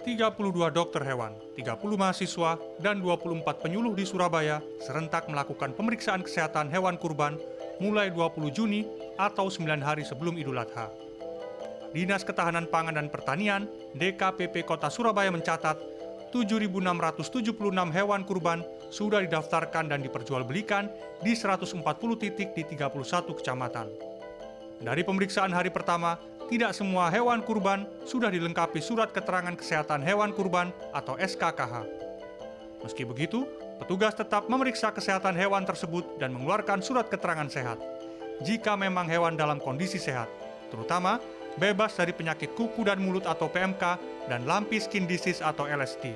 32 dokter hewan, 30 mahasiswa, dan 24 penyuluh di Surabaya serentak melakukan pemeriksaan kesehatan hewan kurban mulai 20 Juni atau 9 hari sebelum Idul Adha. Dinas Ketahanan Pangan dan Pertanian, DKPP Kota Surabaya mencatat 7.676 hewan kurban sudah didaftarkan dan diperjualbelikan di 140 titik di 31 kecamatan. Dari pemeriksaan hari pertama, tidak semua hewan kurban sudah dilengkapi surat keterangan kesehatan hewan kurban atau SKKH. Meski begitu, petugas tetap memeriksa kesehatan hewan tersebut dan mengeluarkan surat keterangan sehat. Jika memang hewan dalam kondisi sehat, terutama bebas dari penyakit kuku dan mulut atau PMK dan lampi skin disease atau LSD.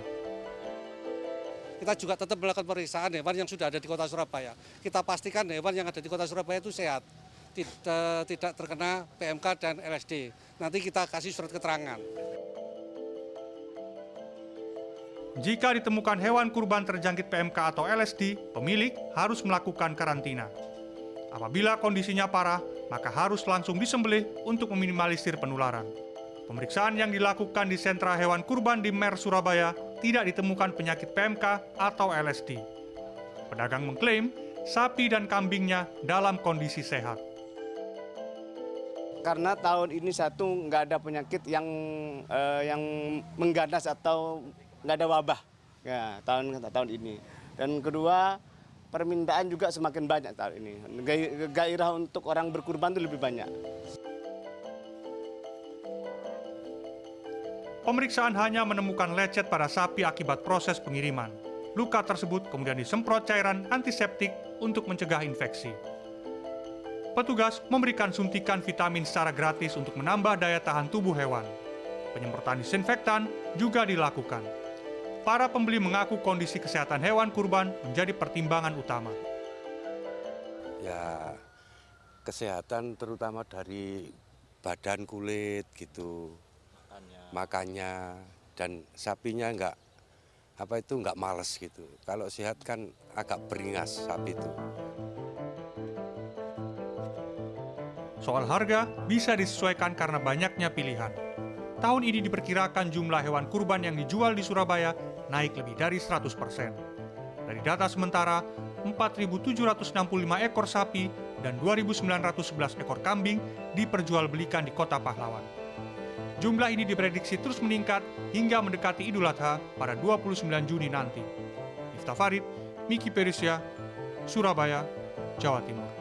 Kita juga tetap melakukan pemeriksaan hewan yang sudah ada di kota Surabaya. Kita pastikan hewan yang ada di kota Surabaya itu sehat tidak, tidak terkena PMK dan LSD. Nanti kita kasih surat keterangan. Jika ditemukan hewan kurban terjangkit PMK atau LSD, pemilik harus melakukan karantina. Apabila kondisinya parah, maka harus langsung disembelih untuk meminimalisir penularan. Pemeriksaan yang dilakukan di sentra hewan kurban di Mer Surabaya tidak ditemukan penyakit PMK atau LSD. Pedagang mengklaim sapi dan kambingnya dalam kondisi sehat karena tahun ini satu nggak ada penyakit yang uh, yang mengganas atau nggak ada wabah. Ya tahun tahun ini. Dan kedua permintaan juga semakin banyak tahun ini. Gairah untuk orang berkurban itu lebih banyak. Pemeriksaan hanya menemukan lecet pada sapi akibat proses pengiriman. Luka tersebut kemudian disemprot cairan antiseptik untuk mencegah infeksi petugas memberikan suntikan vitamin secara gratis untuk menambah daya tahan tubuh hewan. Penyemprotan disinfektan juga dilakukan. Para pembeli mengaku kondisi kesehatan hewan kurban menjadi pertimbangan utama. Ya, kesehatan terutama dari badan kulit gitu, makannya, makannya dan sapinya enggak apa itu enggak males gitu. Kalau sehat kan agak beringas sapi itu. Soal harga bisa disesuaikan karena banyaknya pilihan. Tahun ini diperkirakan jumlah hewan kurban yang dijual di Surabaya naik lebih dari 100%. Dari data sementara, 4.765 ekor sapi dan 2.911 ekor kambing diperjualbelikan di Kota Pahlawan. Jumlah ini diprediksi terus meningkat hingga mendekati Idul Adha pada 29 Juni nanti. Iftafarid, Miki Perisya, Surabaya, Jawa Timur.